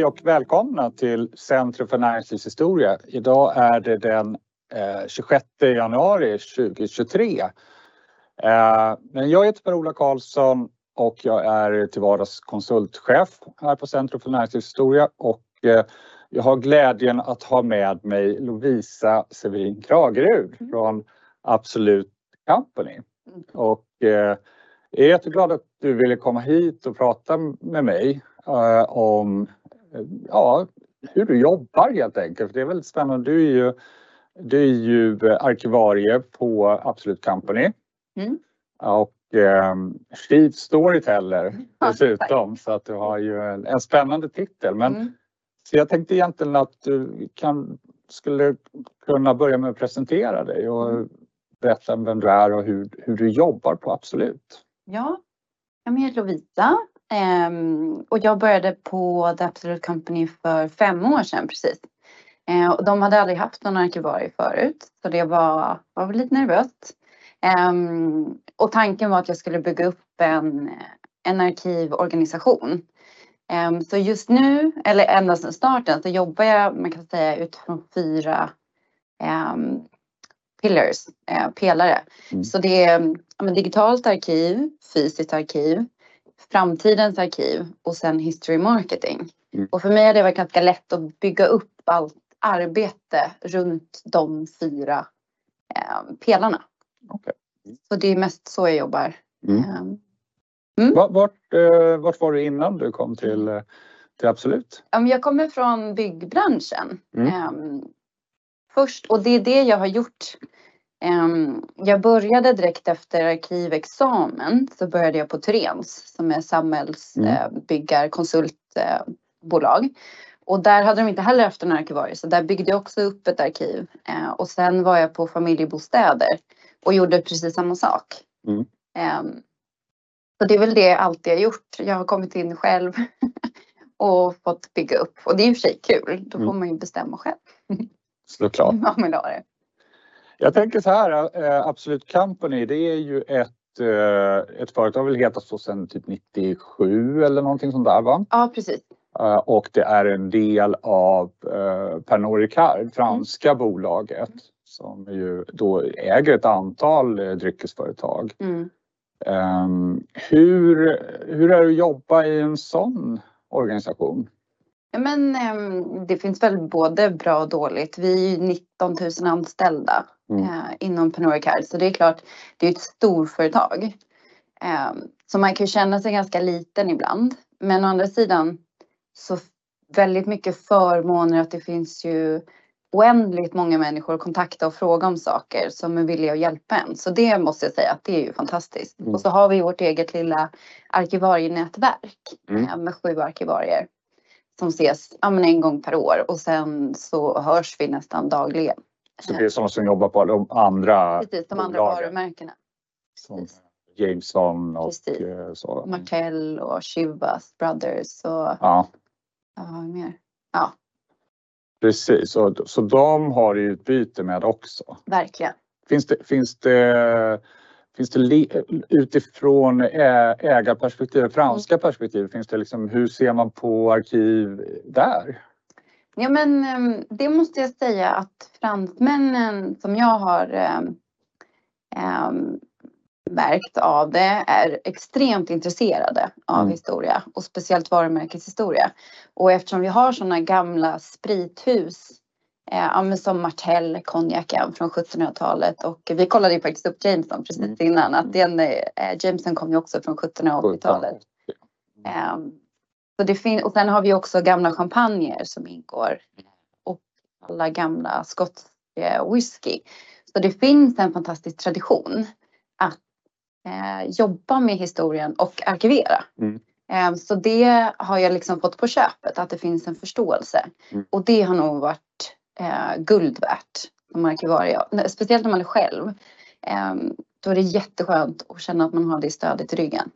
Hej och välkomna till Centrum för näringslivshistoria. Idag är det den 26 januari 2023. Men jag heter Per-Ola Carlsson och jag är till vardags konsultchef här på Centrum för näringslivshistoria och jag har glädjen att ha med mig Lovisa Severin Kragerud från Absolut Company. Jag är jätteglad att du ville komma hit och prata med mig om hur du jobbar helt enkelt. Det är väldigt spännande. Du är ju arkivarie på Absolut Company. Chief Storyteller dessutom. Du har ju en spännande titel. Jag tänkte egentligen att du skulle kunna börja med att presentera dig och berätta vem du är och hur du jobbar på Absolut. Ja, jag heter Lovisa och jag började på The Absolut Company för fem år sedan precis. De hade aldrig haft någon arkivarie förut så det var väl lite nervöst. Tanken var att jag skulle bygga upp en arkivorganisation. Just nu, eller ända sedan starten, så jobbar jag, man kan säga, utifrån fyra pillars, pelare. Det är digitalt arkiv, fysiskt arkiv, framtidens arkiv och sen history marketing. För mig har det varit ganska lätt att bygga upp allt arbete runt de fyra pelarna. Det är mest så jag jobbar. Vart var du innan du kom till Absolut? Jag kommer från byggbranschen först och det är det jag har gjort. Jag började direkt efter arkivexamen så började jag på Thorens som är samhällsbyggarkonsultbolag. Där hade de inte heller haft en arkivarie så där byggde jag också upp ett arkiv. Sen var jag på Familjebostäder och gjorde precis samma sak. Det är väl det jag alltid har gjort. Jag har kommit in själv och fått bygga upp och det är i och för sig kul. Då får man ju bestämma själv. Såklart. Ja men det har det. Jag tänker såhär, Absolut Company, det är ju ett företag, väl hetat så sedan typ 97 eller någonting sånt där va? Ja, precis. Det är en del av Pernod Ricard, franska bolaget som ju då äger ett antal dryckesföretag. Hur är det att jobba i en sådan organisation? Det finns väl både bra och dåligt. Vi är 19,000 anställda inom Pernod Ricard. Det är klart, det är ett storföretag. Man kan känna sig ganska liten ibland. Å andra sidan så väldigt mycket förmåner att det finns ju oändligt många människor att kontakta och fråga om saker som är villiga att hjälpa en. Det måste jag säga att det är ju fantastiskt. Så har vi vårt eget lilla arkivarienätverk med 7 arkivarier som ses en gång per år och sen så hörs vi nästan dagligen. Det är sådana som jobbar på de andra. Precis, de andra varumärkena. Som Jameson och så. Martell och Chivas Brothers och. Ja. Vi mer? Ja. Precis, så de har du utbyte med också. Verkligen. Finns det utifrån ägarperspektiv, franska perspektiv, finns det liksom, hur ser man på arkiv där? Ja men det måste jag säga att fransmännen som jag har märkt av det är extremt intresserade av historia och speciellt varumärkeshistoria. Eftersom vi har sådana gamla sprithus, men som Martell, konjaken från 1700-talet och vi kollade ju faktiskt upp Jameson precis innan att den Jameson kom ju också från 1780-talet. Och sen har vi också gamla champagner som ingår och alla gamla skotsk whisky. Det finns en fantastisk tradition att jobba med historien och arkivera. Det har jag liksom fått på köpet att det finns en förståelse och det har nog varit guld värt som arkivarie. Speciellt när man är själv. Då är det jätteskönt att känna att man har det stödet i ryggen.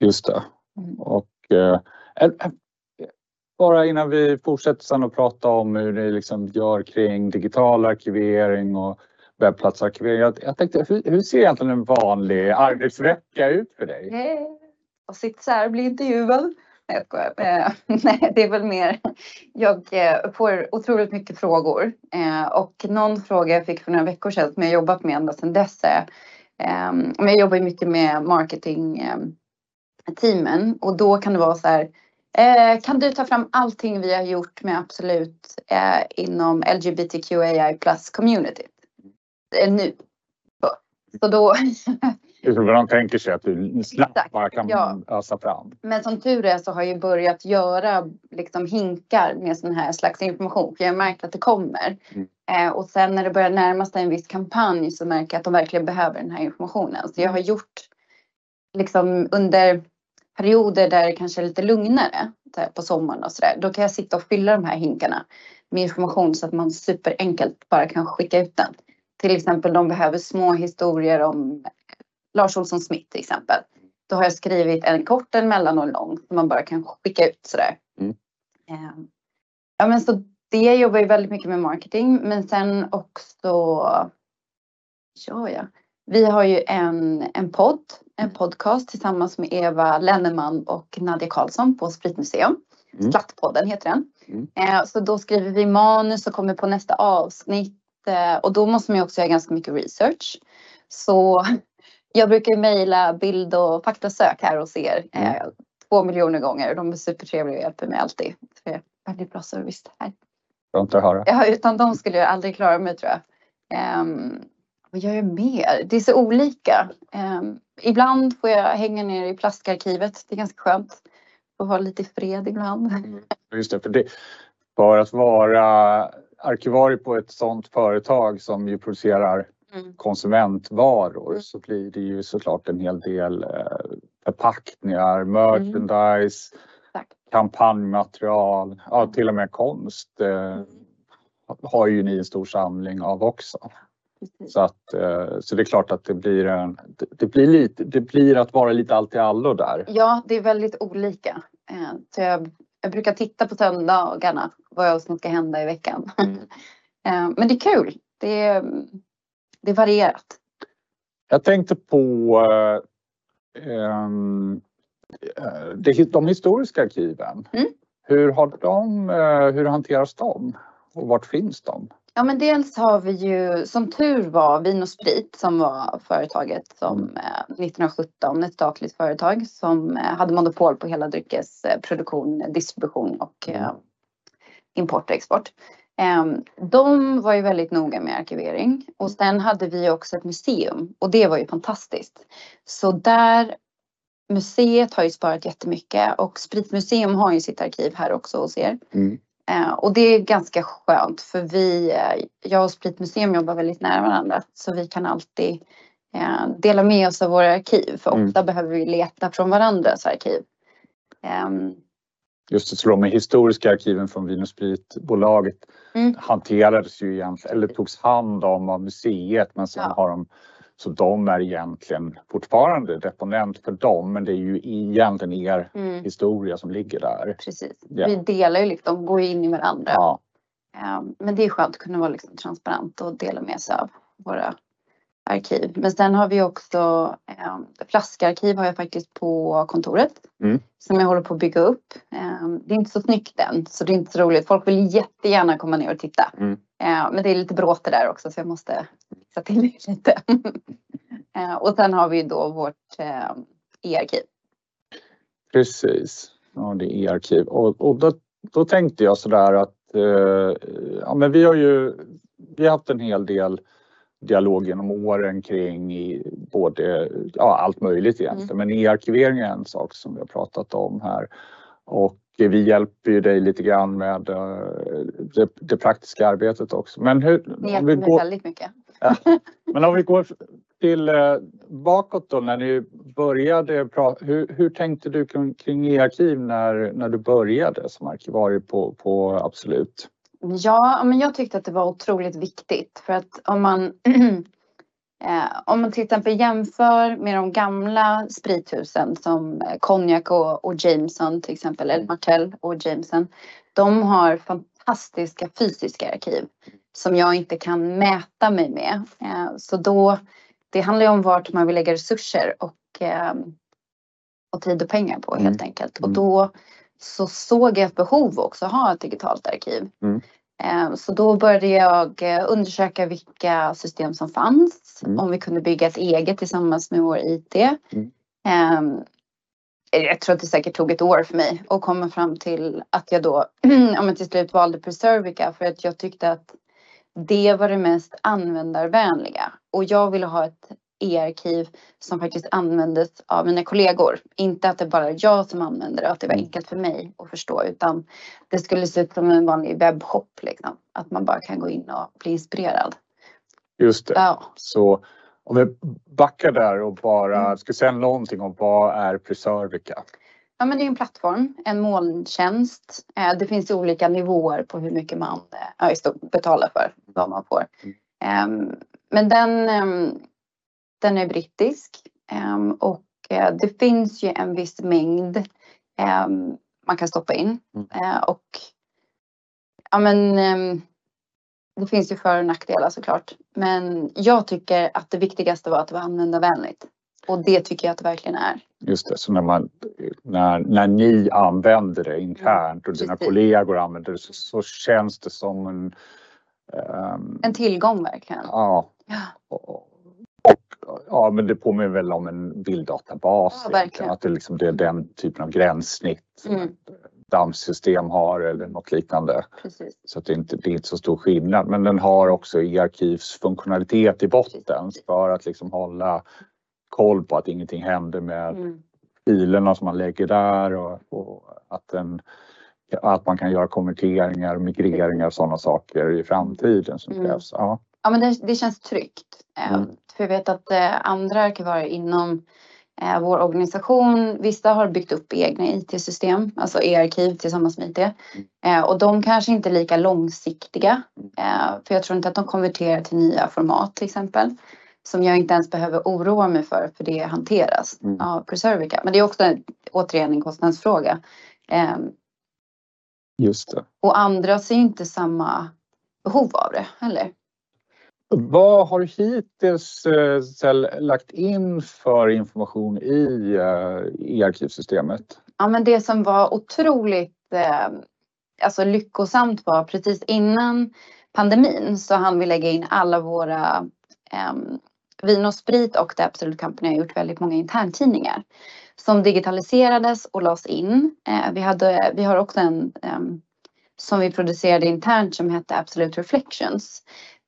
Just det. Eh, eh, bara innan vi fortsätter sen att prata om hur ni liksom gör kring digital arkivering och webbplatsarkivering. Jag tänkte, hur ser egentligen en vanlig arbetsvecka ut för dig? Eh, jag sitter såhär och blir intervjuad. Nej, jag skojar. Nej, det är väl mer. Jag får otroligt mycket frågor och någon fråga jag fick för några veckor sedan som jag jobbat med ända sedan dess är. Jag jobbar mycket med marketing teamen och då kan det vara så här. Eh, kan du ta fram allting vi har gjort med Absolut eh, inom LGBTQAI plus community? Eh, nu. Så då. Vad de tänker sig att du snabbt bara kan ja. ösa fram. Men som tur är så har jag börjat göra liksom hinkar med sån här slags information. För jag har märkt att det kommer. Mm. Eh, och sen när det börjar närma sig en viss kampanj så märker jag att de verkligen behöver den här informationen. Så jag har gjort liksom under perioder där det kanske är lite lugnare på sommaren och sådär. Då kan jag sitta och fylla de här hinkarna med information så att man superenkelt bara kan skicka ut den. Till exempel de behöver små historier om Lars Olsson Smith till exempel. Då har jag skrivit en kort, en mellan och en lång som man bara kan skicka ut sådär. Mm. Eh, Ja men så det jobbar ju väldigt mycket med marketing men sen också Ja ja. Vi har ju en, en podd, en podcast tillsammans med Eva Lenneman och Nadia Karlsson på Spritmuseum. Mm. Slattpodden heter den. Mm. Eh, så då skriver vi manus och kommer på nästa avsnitt eh, och då måste man ju också göra ganska mycket research. Så jag brukar mejla bild och faktasök här hos er eh, två miljoner gånger. De är supertrevliga och hjälper mig alltid. Det är väldigt bra service här. Skönt att höra. Ja, utan dem skulle jag aldrig klara mig tror jag. Um, vad gör jag mer? Det är så olika. Ehm, ibland får jag hänga ner i plastarkivet. Det är ganska skönt. Få ha lite fred ibland. Just det, för, det, för att vara arkivarie på ett sådant företag som ju producerar Mm. konsumentvaror så blir det ju såklart en hel del eh, förpackningar, merchandise, Exakt. kampanjmaterial, ja, till och med konst eh, har ju ni en stor samling av också. Precis. Så, att, eh, så det är klart att det blir, en, det, blir lite, det blir att vara lite allt i allo där. Ja, det är väldigt olika. Eh, Så jag, jag brukar titta på söndagarna vad som ska hända i veckan. Mm. Eh, Men det är kul. Det är, det är varierat. Jag tänkte på eh, ehm, eh, de historiska arkiven. Mm. Hur, har de, hur hanteras de? Och vart finns de? Ja men dels har vi ju som tur var Vin och Sprit som var företaget som eh, 1917, ett statligt företag som eh, hade monopol på hela dryckesproduktion, distribution och eh, import och export. Eh, de var ju väldigt noga med arkivering och sen hade vi också ett museum och det var ju fantastiskt. Så där Museet har ju sparat jättemycket och Spritmuseum har ju sitt arkiv här också hos er. Mm. Eh, och det är ganska skönt för vi, eh, jag och Spritmuseum jobbar väldigt nära varandra så vi kan alltid eh, dela med oss av våra arkiv för Mm. ofta behöver vi leta från varandras arkiv. Ehm, Just det, så de historiska arkiven från Vin och Spritbolaget Mm. hanterades ju egentligen, eller togs hand om av museet men sen Ja. har de så de är egentligen fortfarande deponent för dem men det är ju egentligen er mm, historia som ligger där. precis. Ja. Vi delar ju liksom, går in i varandra. Ja, Ehm, men det är skönt att kunna vara liksom transparent och dela med sig av våra arkiv. Men sen har vi också um, flaskarkiv har jag faktiskt på kontoret. Mm. Som jag håller på att bygga upp. Ehm, det är inte så snyggt än så det är inte så roligt. Folk vill jättegärna komma ner och titta. Mm. Ehm, men det är lite bråte där också så jag måste fixa till det lite. Ehm, och sen har vi då vårt um, e-arkiv. precis. Ja, det är e-arkiv och, och då, då tänkte jag sådär att eh, ja, men vi har ju vi har haft en hel del dialog genom åren kring både, ja, allt möjligt egentligen. Men e-arkivering är en sak som vi har pratat om här. Och vi hjälper ju dig lite grann med eh, det, det praktiska arbetet också. Men, hur, Ni om vi hjälper mig går, väldigt mycket. men om vi går till eh, bakåt då när ni började prata, hur, hur tänkte du kring, kring e-arkiv när, när du började som arkivarie på, på Absolut? Ja, men jag tyckte att det var otroligt viktigt för att om man eh, om man till exempel jämför med de gamla sprithusen som eh, Cognac och, och Jameson till exempel, eller Martell och Jameson. De har fantastiska fysiska arkiv som jag inte kan mäta mig med. Eh, så då, det handlar ju om vart man vill lägga resurser och, eh, och tid och pengar på helt enkelt. Och Mm. då så såg jag ett behov också att ha ett digitalt arkiv. Mm. Eh, Så då började jag eh, undersöka vilka system som fanns, Mm. om vi kunde bygga ett eget tillsammans med vår IT. Mm. Eh, Jag tror att det säkert tog ett år för mig att komma fram till att jag då ja, till slut valde Preservica för att jag tyckte att det var det mest användarvänliga och jag ville ha ett e-arkiv som faktiskt användes av mina kollegor. Inte att det bara är jag som använder det att det var Mm. enkelt för mig att förstå utan det skulle se ut som en vanlig webbshop liksom. Att man bara kan gå in och bli inspirerad. Just det. Ja, Så om vi backar där och bara Mm. ska säga någonting om vad är Preservica? ja men det är en plattform, en molntjänst. Eh, Det finns olika nivåer på hur mycket man eh, betalar för vad man får. Mm. Ehm, Men den, ehm, den är brittisk ehm, och eh, det finns ju en viss mängd ehm, man kan stoppa in. Mm. Eh, Och ja men ehm, det finns ju för och nackdelar såklart. Men jag tycker att det viktigaste var att det var användarvänligt. Och det tycker jag att det verkligen är. Just det, så när, man, när, när ni använder det internt och dina precis. kollegor använder det så, så känns det som en... ehm, En tillgång verkligen. ja, Ja. och, ja, men det påminner väl om en bilddatabas. Ja, att det, liksom, det är den typen av gränssnitt som Mm. dammsystem har eller något liknande. Precis. Så att det, inte, det är inte så stor skillnad. Men den har också e-arkivsfunktionalitet i botten Precis. för att liksom hålla koll på att ingenting händer med Mm. filerna som man lägger där och, och att, den, att man kan göra konverteringar, migreringar och sådana saker i framtiden som Mm. krävs. Ja. Ja men det, det känns tryggt. Eh, Mm. För jag vet att eh, andra arkivarer inom eh, vår organisation, vissa har byggt upp egna IT-system, alltså e-arkiv tillsammans med IT. Eh, och de kanske inte är lika långsiktiga. För jag tror inte att de konverterar till nya format till exempel. Som jag inte ens behöver oroa mig för, för det hanteras Mm. av Preservica. Men det är också en, återigen en kostnadsfråga. Eh, Just det. och andra ser inte samma behov av det heller. Vad har du hittills eh, lagt in för information i eh, e-arkivsystemet? Ja, men det som var otroligt eh, alltså lyckosamt var precis innan pandemin så hann vi lägga in alla våra eh, Vin och Sprit och The Absolute Company har gjort väldigt många interntidningar som digitaliserades och lades in. Eh, vi, hade, vi har också en eh, som vi producerade internt som hette Absolute Reflections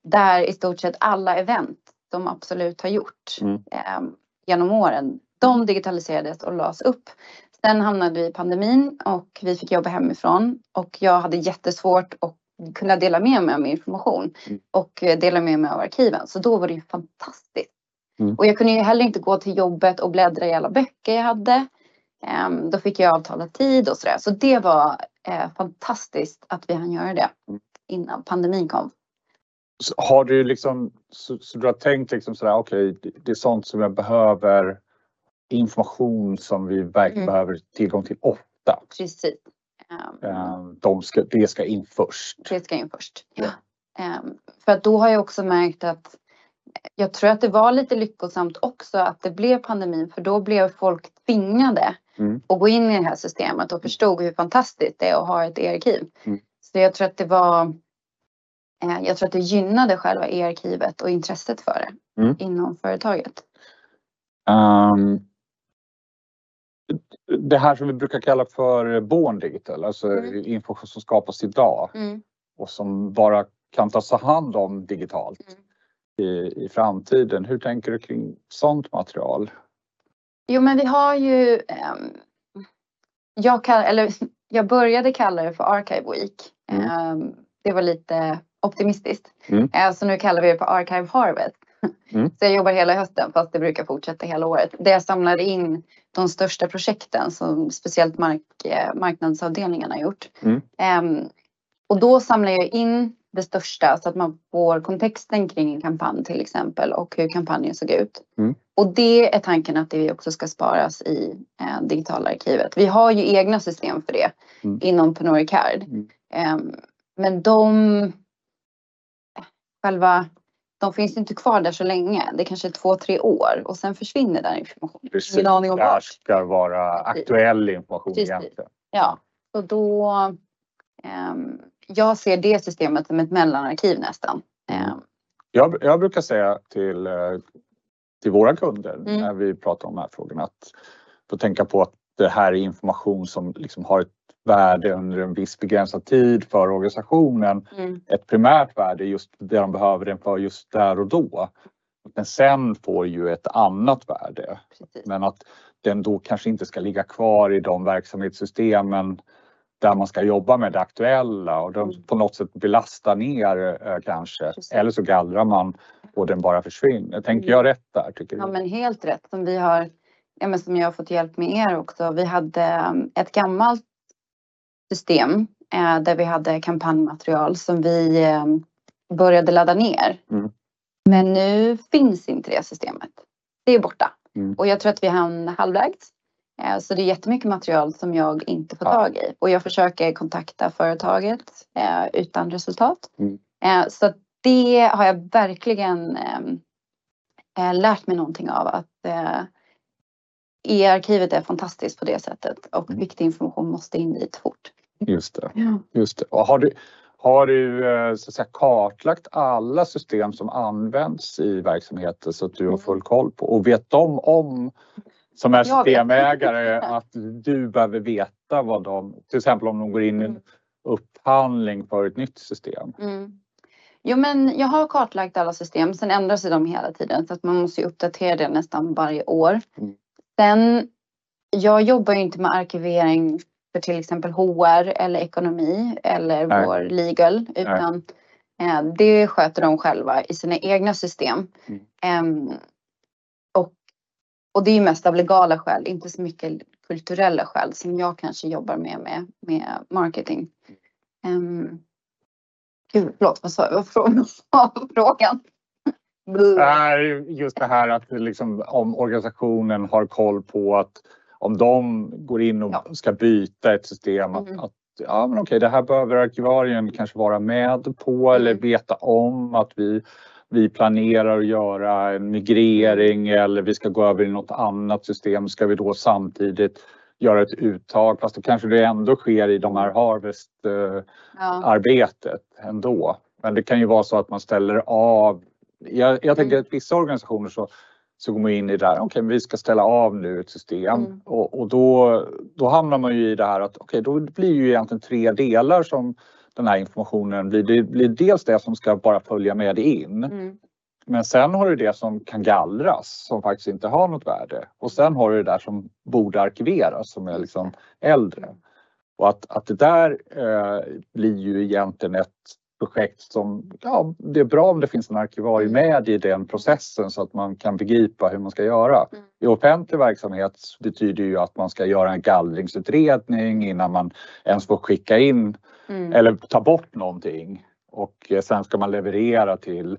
där i stort sett alla event de Absolut har gjort Mm. eh, genom åren de digitaliserades och lades upp. Sen hamnade vi i pandemin och vi fick jobba hemifrån och jag hade jättesvårt att kunna dela med mig av min information Mm. och eh, dela med mig av arkiven. Så då var det ju fantastiskt. Mm. Och jag kunde ju heller inte gå till jobbet och bläddra i alla böcker jag hade. Ehm, då fick jag avtalad tid och sådär. Så det var eh, fantastiskt att vi hann göra det Mm. innan pandemin kom. Har du liksom, så, så du har tänkt liksom sådär, okej, det, det är sånt som jag behöver information som vi verkligen Mm. behöver tillgång till ofta. Precis. Eh, De ska, det ska in först. Det ska in först. Ja. Ehm, för att då har jag också märkt att jag tror att det var lite lyckosamt också att det blev pandemin för då blev folk tvingade Mm. att gå in i det här systemet och förstod hur fantastiskt det är att ha ett e-arkiv. Mm. Så jag tror att det var jag tror att det gynnade själva e-arkivet och intresset för det Mm. inom företaget. Ehm, det här som vi brukar kalla för born digital, alltså Mm. information som skapas idag och som bara kan tas hand om digitalt Mm. i, i framtiden. Hur tänker du kring sånt material? Jo men vi har ju ehm, jag, kall, eller, jag började kalla det för Archive Week. Mm. Ehm, det var lite optimistiskt. Mm. Eh, så nu kallar vi det för Archive Harvest. Mm. Så jag jobbar hela hösten fast det brukar fortsätta hela året. Där jag samlar in de största projekten som speciellt mark, eh, marknadsavdelningen har gjort. Mm. Ehm, och då samlar jag in det största så att man får kontexten kring en kampanj till exempel och hur kampanjen såg ut. Mm. Och det är tanken att det också ska sparas i eh, digitala arkivet. Vi har ju egna system för det Mm. inom Pernod Ricard. Mm. Ehm, men de själva de finns inte kvar där så länge. Det är kanske är två, tre år och sen försvinner den informationen. Precis, Ingen aning om det här ska vara aktuell information Precis. egentligen. Ja, och då um, jag ser det systemet som ett mellanarkiv nästan. Um, jag, jag brukar säga till, eh, till våra kunder mm. när vi pratar om de här frågorna att få tänka på att det här är information som liksom har ett värde under en viss begränsad tid för organisationen. Mm. Ett primärt värde just det de behöver den för just där och då. Men sen får ju ett annat värde. Precis. Men att den då kanske inte ska ligga kvar i de verksamhetssystemen där man ska jobba med det aktuella och de mm. på något sätt belastar ner eh, kanske. Precis. Eller så gallrar man och den bara försvinner. Tänker jag rätt där? Tycker du? Ja men helt rätt. Som vi har, ja, men som jag har fått hjälp med er också. Vi hade um, ett gammalt system eh, där vi hade kampanjmaterial som vi eh, började ladda ner. Mm. Men nu finns inte det systemet. Det är borta. Mm. Och jag tror att vi hann halvvägs. Eh, så det är jättemycket material som jag inte får ja. tag i. Och jag försöker kontakta företaget eh, utan resultat. Mm. Eh, så det har jag verkligen ehm, eh, lärt mig någonting av. Att E-arkivet är fantastiskt på det sättet och mm. viktig information måste in dit fort. Just det. Ja. Just det. Och har du, har du eh, så att säga, kartlagt alla system som används i verksamheten så att du har mm. full koll på och vet de om som är systemägare att du behöver veta vad de, till exempel om de går in i en mm. upphandling för ett nytt system? Mm. Jo men jag har kartlagt alla system, sen ändras de hela tiden så att man måste uppdatera det nästan varje år. Sen, jag jobbar ju inte med arkivering för till exempel HR eller ekonomi eller Nej. vår legal utan eh, det sköter de själva i sina egna system. Mm. Eh, och, och det är mest av legala skäl, inte så mycket kulturella skäl som jag kanske jobbar med med, med marketing. Um, gud, förlåt, vad sa jag? Vad var frågan? Just det här att liksom, om organisationen har koll på att om de går in och ja. ska byta ett system att, mm. att ja men okej det här behöver arkivarien kanske vara med på mm. eller veta om att vi vi planerar att göra en migrering mm. eller vi ska gå över i något annat system. Ska vi då samtidigt göra ett uttag fast då kanske det ändå sker i de här harvest eh, ja. ändå. Men det kan ju vara så att man ställer av. Jag, jag tänker mm. att vissa organisationer så så går man in i det där, okej okay, vi ska ställa av nu ett system mm. och, och, då, då hamnar man ju i det här att okej okay, då blir ju egentligen tre delar som den här informationen blir. Det blir dels det som ska bara följa med in. Mm. Men sen har du det som kan gallras som faktiskt inte har något värde och sen har du det där som borde arkiveras som är liksom äldre. Och att, att det där eh, blir ju egentligen ett projekt som, ja, det är bra om det finns en arkivarie med i den processen så att man kan begripa hur man ska göra. Mm. I offentlig verksamhet betyder ju att man ska göra en gallringsutredning innan man ens får skicka in mm. eller ta bort någonting och sen ska man leverera till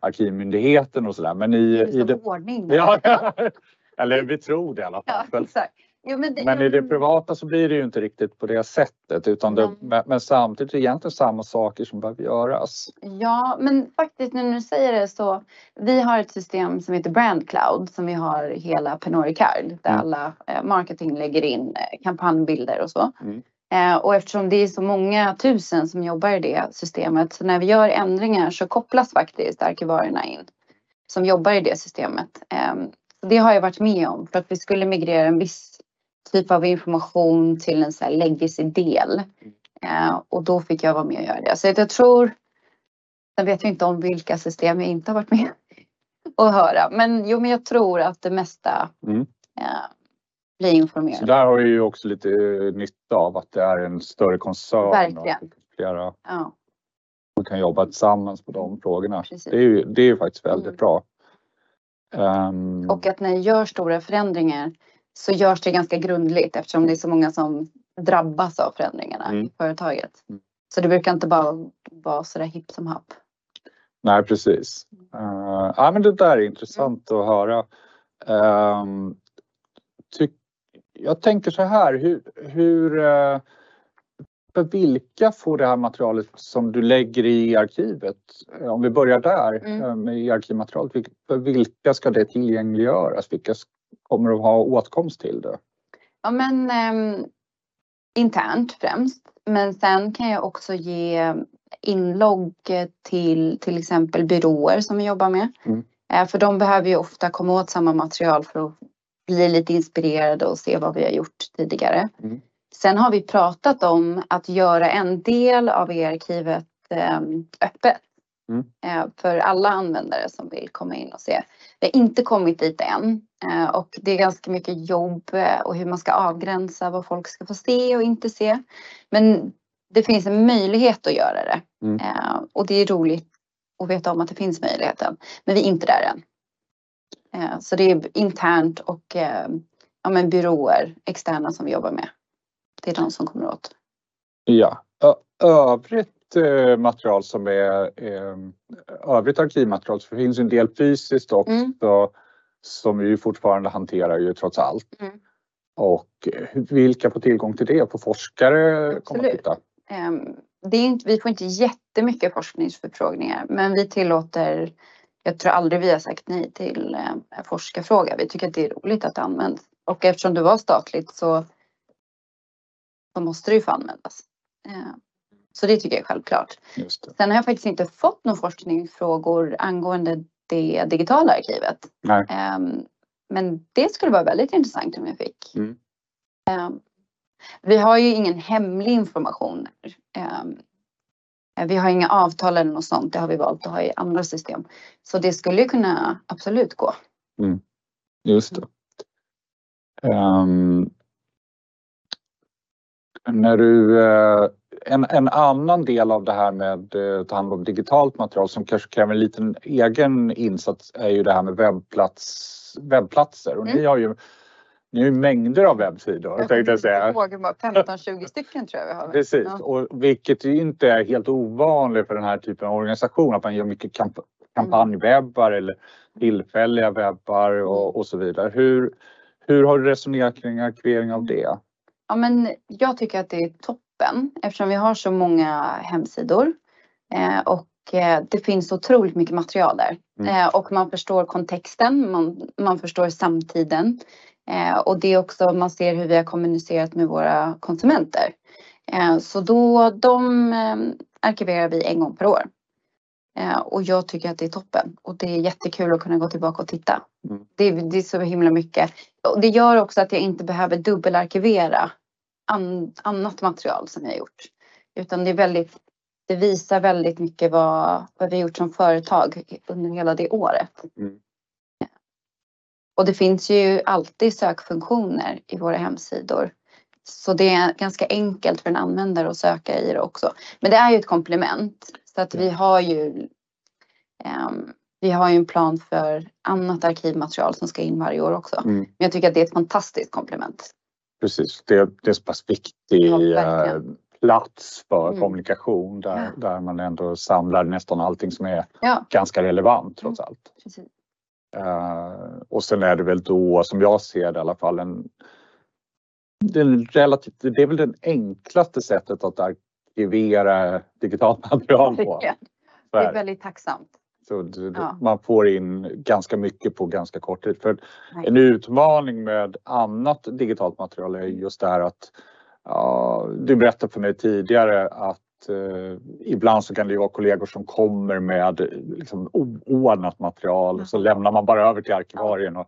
Arkivmyndigheten och sådär. Men i, det i det, ordning. Ja, eller vi tror det i alla fall. Ja, exakt. Jo, men, det, men i det privata så blir det ju inte riktigt på det sättet utan det, men, men samtidigt är det egentligen samma saker som behöver göras. Ja, men faktiskt när du säger det så. Vi har ett system som heter Brand Cloud som vi har hela Pernod Ricard där mm. alla eh, marketing lägger in eh, kampanjbilder och så. Mm. Eh, och eftersom det är så många tusen som jobbar i det systemet så när vi gör ändringar så kopplas faktiskt arkivarierna in som jobbar i det systemet. Eh, det har jag varit med om för att vi skulle migrera en viss typ av information till en så här legacy-del. Eh, och då fick jag vara med och göra det. Så jag tror, jag vet ju inte om vilka system jag inte har varit med och höra. Men jo, men jag tror att det mesta mm. eh, blir informerat. Så där har vi ju också lite nytta av att det är en större koncern. Verkligen. flera ja. kan jobba tillsammans på de frågorna. Det är ju, det är ju faktiskt väldigt mm. bra. Um, och att när jag gör stora förändringar så görs det ganska grundligt eftersom det är så många som drabbas av förändringarna mm. i företaget. Mm. Så det brukar inte bara vara sådär hipp som happ. Nej precis. Uh, ja, men det där är intressant mm. att höra. Um, tyck, jag tänker så här, hur, hur uh, för vilka får det här materialet som du lägger i arkivet? Om vi börjar där mm. med arkivmaterialet, för vilka ska det tillgängliggöras? Vilka kommer att ha åtkomst till det? Ja men um, internt främst. Men sen kan jag också ge inlogg till till exempel byråer som vi jobbar med. Mm. Eh, För de behöver ju ofta komma åt samma material för att bli lite inspirerade och se vad vi har gjort tidigare. Mm. Sen har vi pratat om att göra en del av e-arkivet eh, öppet. Mm. eh, För alla användare som vill komma in och se. Vi har inte kommit dit än eh, och det är ganska mycket jobb eh, och hur man ska avgränsa vad folk ska få se och inte se. Men det finns en möjlighet att göra det Mm. Eh, och det är roligt att veta om att det finns möjligheten. Men vi är inte där än. Så det är internt och ja, men byråer, externa som vi jobbar med. Det är de som kommer åt. Ja. Ö- Övrigt eh, material som är eh, övrigt arkivmaterial så finns en del fysiskt också Mm. som vi fortfarande hanterar ju trots allt. Mm. Och eh, vilka får tillgång till det? Får forskare komma och titta? Ehm, Det är inte, vi får inte jättemycket forskningsförfrågningar men vi tillåter, jag tror aldrig vi har sagt nej till eh, forskarfråga. Vi tycker att det är roligt att det används. Och eftersom det var statligt så, så måste det ju få användas. Så det tycker jag är självklart. Sen har jag faktiskt inte fått några forskningsfrågor angående det digitala arkivet. Ehm, Men det skulle vara väldigt intressant om jag fick. Mm. Ehm, Vi har ju ingen hemlig information. Ehm, Vi har inga avtal eller något sånt. Det har vi valt att ha i andra system. Så det skulle ju kunna absolut gå. Just det. När du, eh, en, en annan del av det här med eh, att ta hand om digitalt material som kanske kräver en liten egen insats är ju det här med webbplats, webbplatser. Och ni Mm. har ju ni har ju mängder av webbsidor tänkte jag säga. 15-20 stycken tror jag vi har. Precis, Ja. och vilket ju inte är helt ovanligt för den här typen av organisation att man gör mycket kamp kampanjwebbar eller tillfälliga webbar och, och så vidare. Hur, hur har du resonerat kring arkivering av det? Ja, men jag tycker att det är toppen eftersom vi har så många hemsidor eh, och eh, det finns otroligt mycket material där Mm. eh, och man förstår kontexten, man, man förstår samtiden och det är också man ser hur vi har kommunicerat med våra konsumenter. Så då de arkiverar vi en gång per år. Och jag tycker att det är toppen och det är jättekul att kunna gå tillbaka och titta. Mm. Det, det är så himla mycket. Och det gör också att jag inte behöver dubbelarkivera an, annat material som jag har gjort. Utan det är väldigt, det visar väldigt mycket vad, vad vi har gjort som företag under hela det året. Mm. Och det finns ju alltid sökfunktioner i våra hemsidor. Så det är ganska enkelt för en användare att söka i det också. Men det är ju ett komplement. Så att vi har ju ehm, vi har ju en plan för annat arkivmaterial som ska in varje år också. Mm. Men jag tycker att det är ett fantastiskt komplement. Precis, det, det är så pass viktig Ja, eh, plats för Mm. kommunikation där, Ja. där man ändå samlar nästan allting som är Ja, ganska relevant trots allt. precis. Eh, och sen är det väl då, som jag ser det i alla fall, en, det, är en relativt, det är väl det enklaste sättet att arkivera digitalt material på. Det är väldigt tacksamt. Så det, Ja. Man får in ganska mycket på ganska kort tid. För Nej. en utmaning med annat digitalt material är just det här att ja, du berättade för mig tidigare att eh, ibland så kan det vara kollegor som kommer med liksom, oordnat material och så lämnar man bara över till arkivarien. Och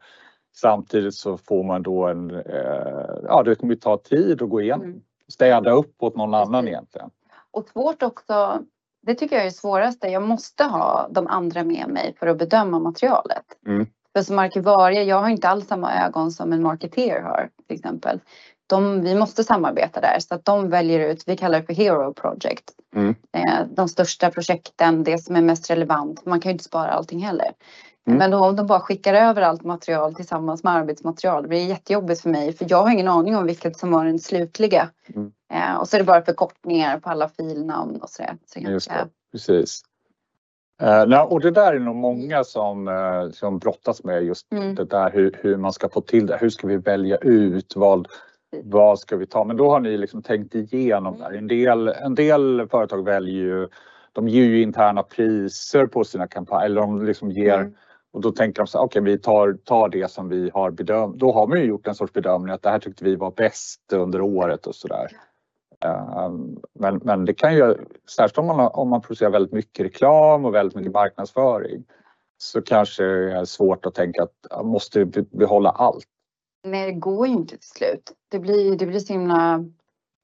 samtidigt så får man då en, eh, ja det kommer ta tid att gå igenom, Mm. städa upp åt någon annan Precis. egentligen. Och svårt också, det tycker jag är det svåraste. Jag måste ha de andra med mig för att bedöma materialet. Mm. För som arkivarie, jag har inte alls samma ögon som en marketeer har till exempel. De, vi måste samarbeta där så att de väljer ut, vi kallar det för Hero Project. Mm. Eh, de största projekten, det som är mest relevant. Man kan ju inte spara allting heller. Mm. Men då om de bara skickar över allt material tillsammans med arbetsmaterial, det blir jättejobbigt för mig för jag har ingen aning om vilket som var den slutliga. Mm. Eh, och så är det bara förkortningar på alla filnamn och sådär. Så det Just det, precis. Eh, och det där är nog många som, eh, som brottas med just Mm. det där hur, hur man ska få till det. Hur ska vi välja ut? Vad, vad ska vi ta? Men då har ni liksom tänkt igenom det här. En del, en del företag väljer ju, de ger ju interna priser på sina kampanjer. Eller de liksom ger, Mm. Och då tänker de så här, okej vi tar, tar det som vi har bedömt. Då har man ju gjort en sorts bedömning att det här tyckte vi var bäst under året och sådär. Ehm, men, men det kan ju, särskilt om man, om man producerar väldigt mycket reklam och väldigt mycket marknadsföring så kanske det är svårt att tänka att jag måste behålla allt. Nej, det går ju inte till slut. Det blir, det blir så himla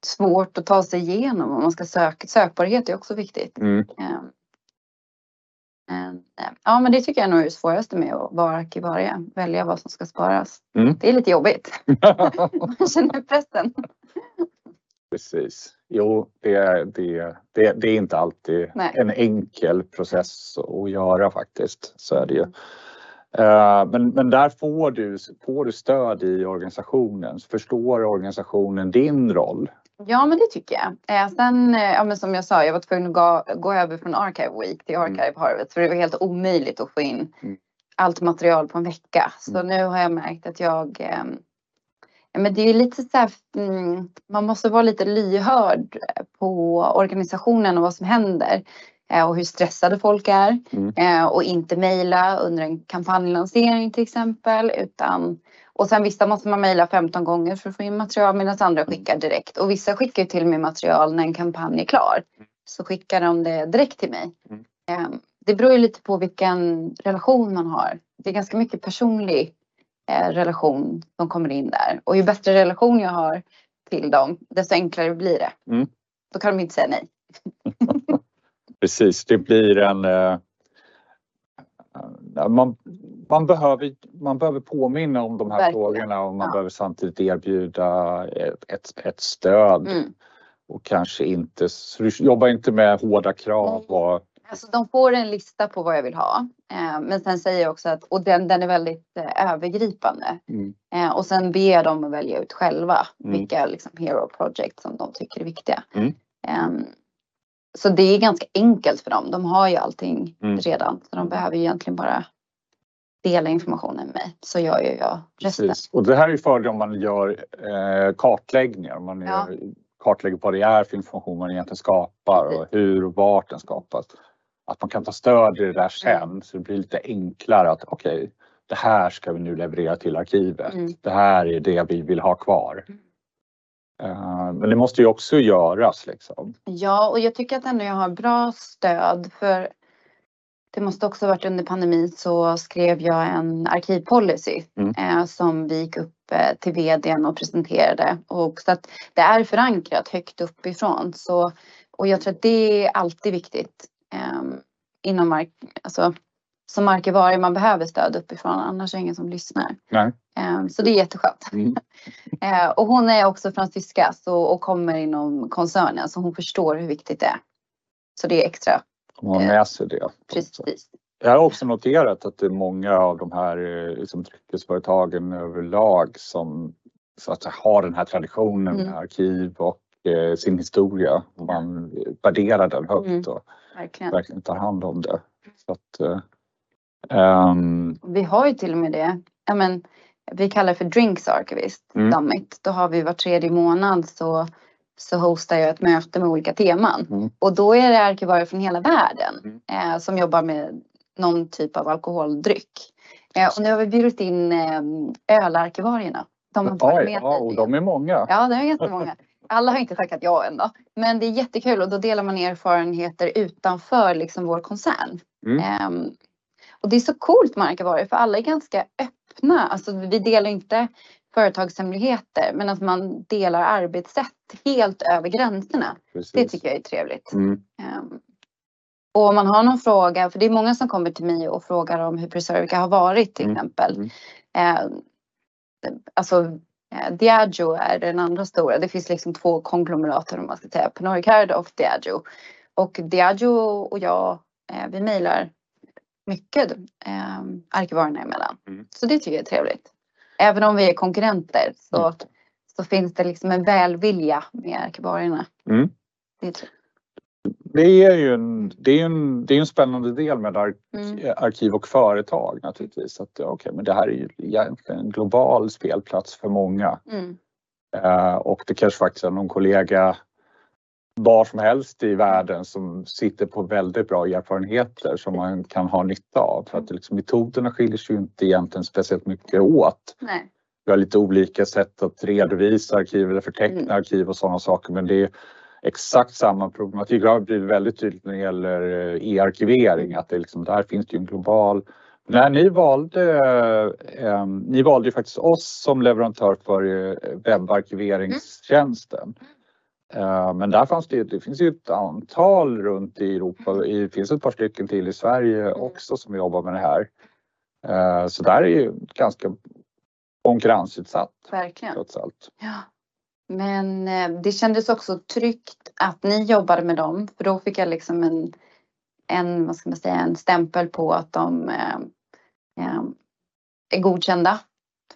svårt att ta sig igenom om man ska söka. Sökbarhet är också viktigt. Mm. Eh, ja, men det tycker jag nog är det svåraste med att vara arkivarie. Välja vad som ska sparas. Mm. Det är lite jobbigt. Man känner pressen. Precis. Jo, det, det, det, det är inte alltid Nej. en enkel process att göra faktiskt. Så är det ju. Eh, Men, men där får du, får du stöd i organisationen. Förstår organisationen din roll? Ja, men det tycker jag. Eh, sen, eh, ja, men som jag sa, jag var tvungen att gå, gå över från Archive Week till Archive Harvest för det var helt omöjligt att få in Mm. allt material på en vecka. Så nu har jag märkt att jag ja, men det är lite så här, mm, man måste vara lite lyhörd på organisationen och vad som händer eh, och hur stressade folk är Mm. eh, och inte mejla under en kampanjlansering till exempel utan och sen vissa måste man mejla 15 gånger för att få in material medan andra skickar direkt. Och vissa skickar till mig material när en kampanj är klar. Så skickar de det direkt till mig. Mm. Eh, Det beror ju lite på vilken relation man har. Det är ganska mycket personlig eh, relation som kommer in där. Och ju bättre relation jag har till dem, desto enklare blir det. Mm. Då kan de inte säga nej. Precis, det blir en... eh, Man, man, behöver, man behöver påminna om de här Verkligen. frågorna och man Ja. behöver samtidigt erbjuda ett, ett, stöd Mm. och kanske inte, jobbar inte med hårda krav och Alltså de får en lista på vad jag vill ha. Eh, men sen säger jag också att, och den, den är väldigt eh, övergripande. Mm. Eh, och sen ber jag dem att välja ut själva Mm. vilka liksom, hero project som de tycker är viktiga. Mm. Så det är ganska enkelt för dem. De har ju allting Mm. redan. Så de behöver ju egentligen bara dela informationen med mig. Så gör ju jag resten. Precis. Och det här är ju fördel om man gör eh, kartläggningar. Om man Ja. gör, kartlägger vad det är för information man egentligen skapar och hur och vart den skapas. Att man kan ta stöd i det där sen så det blir lite enklare att okej, det här ska vi nu leverera till arkivet. Mm. Det här är det vi vill ha kvar. Mm. Eh, men det måste ju också göras liksom. Ja, och jag tycker att ändå jag har bra stöd för det måste också varit under pandemin så skrev jag en arkivpolicy Mm. eh, som vi gick upp eh, till vdn och presenterade. Och så att det är förankrat högt uppifrån. Så, och jag tror att det är alltid viktigt eh, inom mark, alltså, som arkivarie. Man behöver stöd uppifrån annars är det ingen som lyssnar. Nej. Eh, så det är jätteskönt. Mm. Eh, och hon är också fransyska så, och kommer inom koncernen så hon förstår hur viktigt det är. Så det är extra Man har med sig det. precis. Jag har också noterat att det är många av de här eh, liksom, dryckesföretagen överlag som så att har den här traditionen Mm. med arkiv och eh, sin historia. Man värderar den högt Mm. och Verkligen. verkligen tar hand om det. Så att, ehm, Vi har ju till och med det. Ja, men, vi kallar det för Drinks Archivist Mm. Summit. Då har vi var tredje månad så, så hostar jag ett möte med olika teman. Mm. Och då är det arkivarier från hela världen Mm. eh, som jobbar med någon typ av alkoholdryck. Eh, och nu har vi bjudit in eh, ölarkivarierna. De har varit med ja, och de är många. Ja, det är jättemånga. Alla har inte tackat ja än då. Men det är jättekul och då delar man erfarenheter utanför liksom vår koncern. Mm. Och det är så coolt med arkivarier för alla är ganska öppna. Alltså vi delar inte företagshemligheter men att man delar arbetssätt helt över gränserna. Precis. Det tycker jag är trevligt. Mm. Ehm, och om man har någon fråga, för det är många som kommer till mig och frågar om hur Preservica har varit till Mm, exempel. mm. Ehm, alltså eh, Diageo är den andra stora. Det finns liksom två konglomerater om man ska säga. Pernod Ricard och Diageo. Och Diageo och jag, eh, vi mejlar mycket eh, arkivarierna emellan. Mm. Så det tycker jag är trevligt. Även om vi är konkurrenter så, Mm. så finns det liksom en välvilja med arkivarierna. Mm. Det. Det är ju en, det är en, det är en spännande del med ar Mm. arkiv och företag naturligtvis. Att, okej, men det här är ju egentligen en global spelplats för många. Eh, och det kanske faktiskt är någon kollega var som helst i världen som sitter på väldigt bra erfarenheter som man kan ha nytta av. För att det liksom, metoderna skiljer sig ju inte egentligen speciellt mycket åt. Nej. vi har lite olika sätt att redovisa arkiv eller förteckna Mm. arkiv och sådana saker men det är exakt samma problematik. Det har blivit väldigt tydligt när det gäller eh, e-arkivering att det liksom, där finns det ju en global när ni valde, eh, ni valde ju faktiskt oss som leverantör för eh, webbarkiveringstjänsten. Eh, men där fanns det, det finns ju ett antal runt i Europa. Det finns ett par stycken till i Sverige också som jobbar med det här. Eh, så där är ju ganska konkurrensutsatt Verkligen. trots allt. Ja. Men eh, det kändes också tryggt att ni jobbade med dem för då fick jag liksom en, en, vad ska man säga, en stämpel på att de eh, eh, är godkända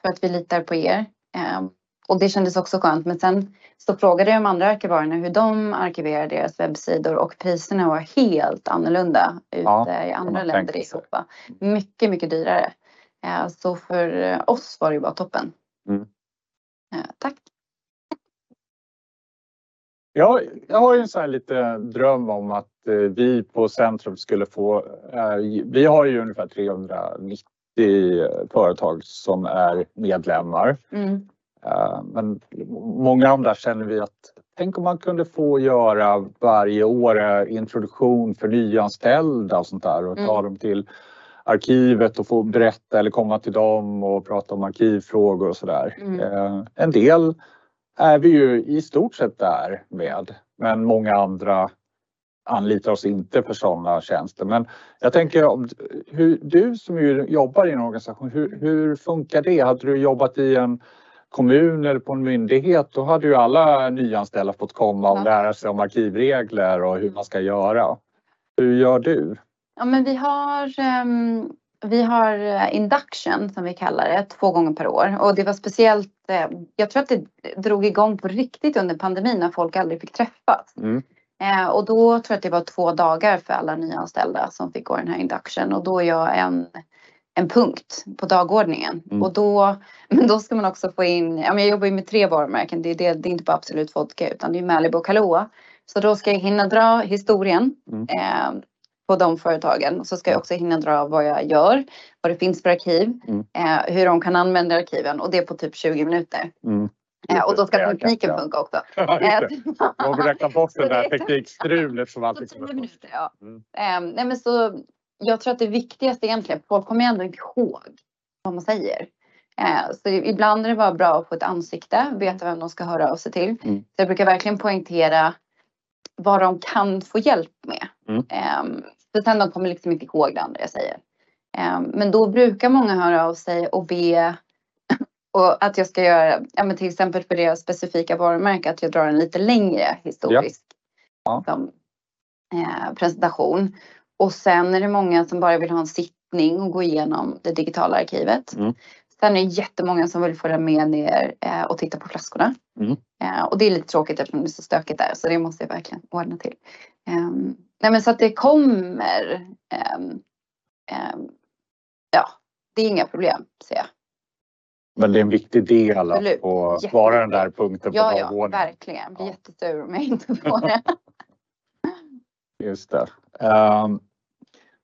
för att vi litar på er. Eh, och det kändes också skönt. Men sen så frågade jag de andra arkivarierna hur de arkiverar deras webbsidor och priserna var helt annorlunda ute Ja, i andra länder i. Europa. Mycket, mycket dyrare. Eh, så för oss var det ju bara toppen. Mm. Eh, tack. Jag, jag har ju en sån här lite dröm om att eh, vi på Centrum skulle få, vi har ju ungefär 390 företag som är medlemmar. Mm. Eh, Men många av dem där känner vi att tänk om man kunde få göra varje år eh, introduktion för nyanställda och sånt där och ta Mm. dem till arkivet och få berätta eller komma till dem och prata om arkivfrågor och sådär. Mm. Eh, En del är vi ju i stort sett där med men många andra anlitar oss inte för sådana tjänster. Men jag tänker om hur, du som jobbar i en organisation, hur, hur funkar det? Hade du jobbat i en kommun eller på en myndighet då hade ju alla nyanställda fått komma och Ja. lära sig om arkivregler och hur man ska göra. Hur gör du? Ja, men vi har, ehm, vi har eh, induction som vi kallar det två gånger per år och det var speciellt. eh, jag tror att det drog igång på riktigt under pandemin när folk aldrig fick träffas. Mm. Eh, och då tror jag att det var två dagar för alla nyanställda som fick gå den här induction och då är jag en, en punkt på dagordningen. Mm. Och då, men då ska man också få in, ja, men jag jobbar ju med tre varumärken, det är, det, det är inte bara Absolut Vodka utan det är Malibu och Kahlua. Så då ska jag hinna dra historien Mm. eh, på de företagen och så ska jag också hinna dra vad jag gör, vad det finns för arkiv, Mm. eh, hur de kan använda arkiven och det på typ 20 minuter. Mm. Eh, och då ska Ja, tekniken ja. funka också. Ja, det. Eh, Man får räkna bort det där teknikstrulet som alltid 10 kommer. minuter, ja. Mm. Eh, nej men så, jag tror att det viktigaste egentligen, folk kommer ändå inte ihåg vad man säger. Eh, så ibland är det bara bra att få ett ansikte, veta vem de ska höra av sig till. Mm. Så jag brukar verkligen poängtera vad de kan få hjälp med. Mm. Eh, för sen de kommer liksom inte ihåg det andra jag säger. Eh, men då brukar många höra av sig och be och att jag ska göra, ja, till exempel för deras specifika varumärke, att jag drar en lite längre historisk Ja. liksom, eh, presentation. Och sen är det många som bara vill ha en sittning och gå igenom det digitala arkivet. Mm. Sen är det jättemånga som vill följa med ner eh, och titta på flaskorna. Mm. Eh, och det är lite tråkigt eftersom det är så stökigt där så det måste jag verkligen ordna till. Ehm, nej men så att det kommer. ehm, ehm, ja, det är inga problem ser jag. Men det är en viktig del att vara den där punkten på Ja, ja, dagordningen. verkligen. Jag blir Ja. jättesur om jag inte får det. Just det. Ehm,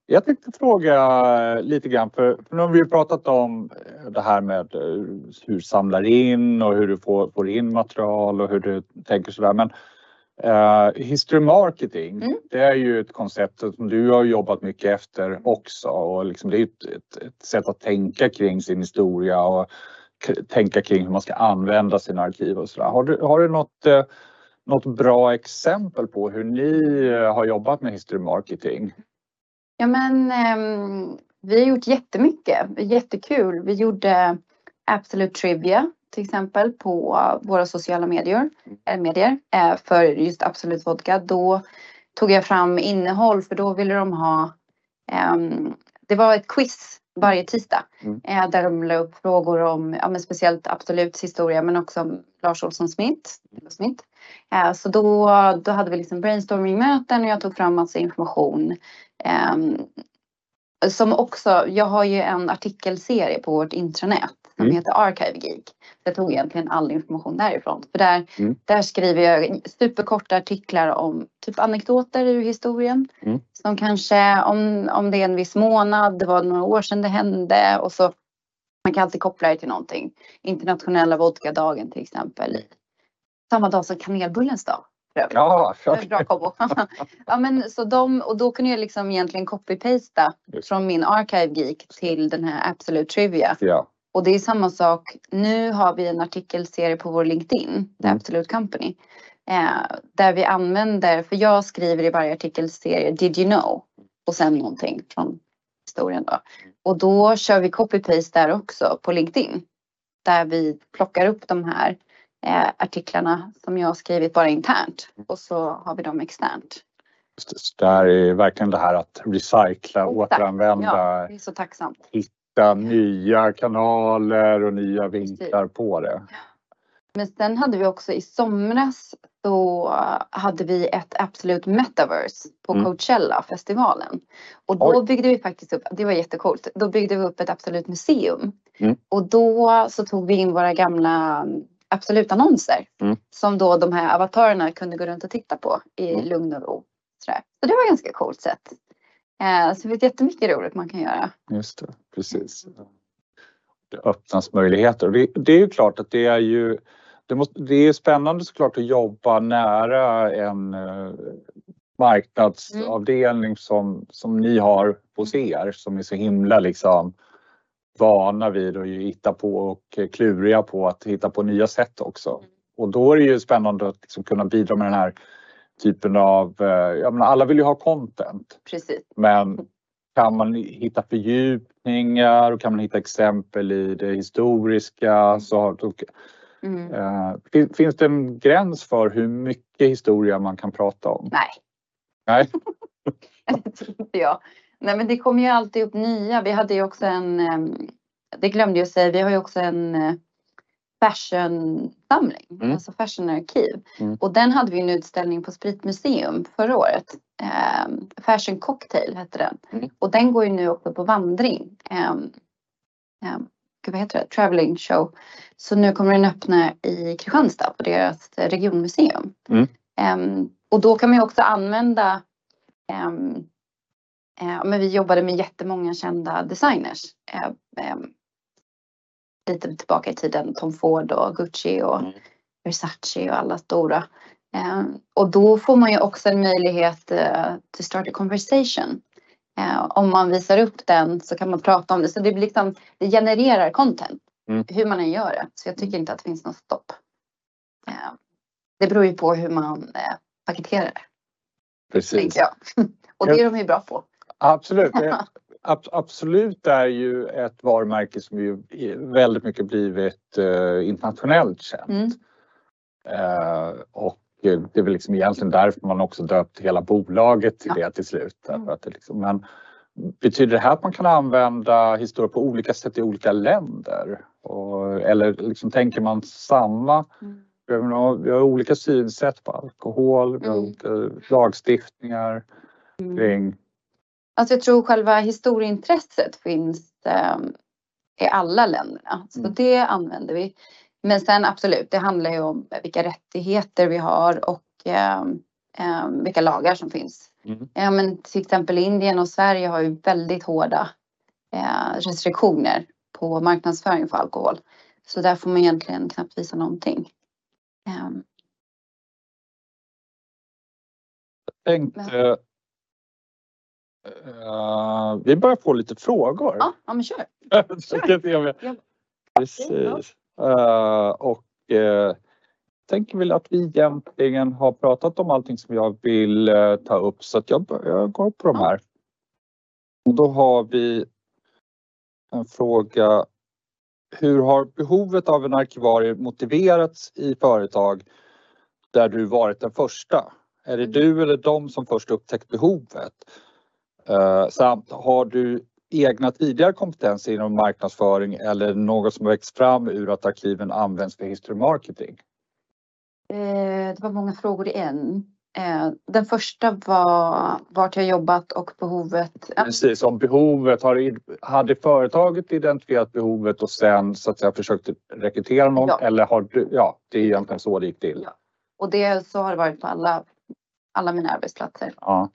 jag tänkte fråga lite grann, för, för nu har vi ju pratat om eh, det här med eh, hur du samlar in och hur du får, får in material och hur du tänker sådär. Men uh, history marketing, Mm. det är ju ett koncept som du har jobbat mycket efter också och liksom det är ett, ett, ett sätt att tänka kring sin historia och tänka kring hur man ska använda sina arkiv och sådär. Har du, har du något eh, något bra exempel på hur ni eh, har jobbat med history marketing? Ja men ehm, vi har gjort jättemycket. Jättekul. Vi gjorde Absolute Trivia till exempel på våra sociala medier, eh, medier eh, för just Absolut Vodka. Då tog jag fram innehåll för då ville de ha ehm, det var ett quiz varje tisdag Mm. där de la upp frågor om ja, speciellt Absoluts historia men också om Lars Olsson Smith. Smith. Eh, så då, då hade vi liksom brainstorming-möten och jag tog fram massa information. Ehm, som också, jag har ju en artikelserie på vårt intranät som Mm. heter Archive Geek. Jag tog egentligen all information därifrån. För där, Mm. där skriver jag superkorta artiklar om typ anekdoter ur historien. Mm. Som kanske om, om det är en viss månad, det var några år sedan det hände och så Man kan alltid koppla det till någonting. Internationella vodkadagen till exempel. Samma dag som kanelbullens dag. Ja, bra kombo. ja, men, så de, och då kunde jag liksom egentligen copy-pasta från min Archive Geek till den här Absolute Trivia. ja. Och det är samma sak. Nu har vi en artikelserie på vår LinkedIn, The Mm. Absolute Company. Eh, där vi använder, för jag skriver i varje artikelserie Did you know? Och sen någonting från historien då. Och då kör vi copy-paste där också på LinkedIn. Där vi plockar upp de här eh, artiklarna som jag har skrivit bara internt. Och så har vi dem externt. Så det här är verkligen det här att recycla, Exakt. återanvända, Ja, det är så tacksamt. hitta nya kanaler och nya vinklar på det. Men sen hade vi också i somras så hade vi ett absolut metaverse på Mm. Coachella festivalen. Och då Oj. byggde vi faktiskt upp, det var jättecoolt, då byggde vi upp ett absolut museum. Mm. Och då så tog vi in våra gamla absolut annonser Mm. som då de här avatarerna kunde gå runt och titta på i Mm. lugn och ro. Sådär. Så det var ett ganska coolt sätt. Eh, så det finns jättemycket roligt man kan göra. Just det, precis. Det öppnas möjligheter det, det är ju klart att det är ju det, måste, det är spännande såklart att jobba nära en eh, marknadsavdelning som, som ni har hos er som är så himla liksom vana vid att ju hitta på och kluriga på att hitta på nya sätt också. Och då är det ju spännande att liksom kunna bidra med den här typen av, eh, jag menar, alla vill ju ha content. Precis. Men kan man hitta fördjupningar och kan man hitta exempel i det historiska så har- då, Mm. fin- finns det en gräns för hur mycket historia man kan prata om? Nej. Nej. Det tror inte jag. Nej men det kommer ju alltid upp nya. Vi hade ju också en, em, det glömde jag säga, vi har ju också en eh, fashion-samling, Mm. alltså fashion-arkiv. Mm. Och den hade vi en utställning på Spritmuseum förra året. Em, fashion Cocktail hette den. Mm. Och den går ju nu också på vandring. Um, gud, vad heter det? Traveling show. Så nu kommer den öppna i Kristianstad på deras regionmuseum. Mm. Em, och då kan man ju också använda Ehm, eh, men vi jobbade med jättemånga kända designers. Eh, ehm, lite tillbaka i tiden, Tom Ford och Gucci och Mm. Versace och alla stora. Ehm, och då får man ju också en möjlighet eh, to start a conversation. Eh, om man visar upp den så kan man prata om det. Så det blir liksom, det genererar content. Mm. Hur man än gör det. Så jag tycker inte att det finns något stopp. Eh, det beror ju på hur man eh, paketerar det. Precis. Och det är de ju bra på. Absolut. Absolut är ju ett varumärke som ju väldigt mycket blivit eh, internationellt känt. Mm. Eh, och det är väl liksom egentligen därför man också döpt hela bolaget till Ja. det till slut. Mm. Därför att det liksom, men betyder det här att man kan använda historia på olika sätt i olika länder? Och, eller liksom tänker man samma? Mm. Vi har olika synsätt på alkohol, vi har Mm. olika lagstiftningar kring Alltså jag tror själva historieintresset finns ehm, i alla länderna. Så Mm. det använder vi. Men sen absolut, det handlar ju om vilka rättigheter vi har och ehm, ehm, vilka lagar som finns. Mm. Ja, men till exempel Indien och Sverige har ju väldigt hårda eh, restriktioner på marknadsföring för alkohol. Så där får man egentligen knappt visa någonting. Ehm, tänkte eh, vi börjar få lite frågor. ja, ja, men kör. Ja. Precis. Eh, och uh, tänker väl att vi egentligen har pratat om allting som jag vill eh, ta upp så att jag, jag går på de här. Och då har vi en fråga. Hur har behovet av en arkivarie motiverats i företag där du varit den första? Är det Mm. du eller de som först upptäckt behovet? Eh, samt har du egna tidigare kompetenser inom marknadsföring eller något som växt fram ur att arkiven används för history marketing? Eh, det var många frågor i en. Eh, den första var vart jag jobbat och behovet. Precis, om behovet, har, hade företaget identifierat behovet och sen så att säga försökt rekrytera någon Ja. eller har du, ja det är egentligen så det gick till. Ja. Och det, så har det varit på alla, alla mina arbetsplatser. Ja.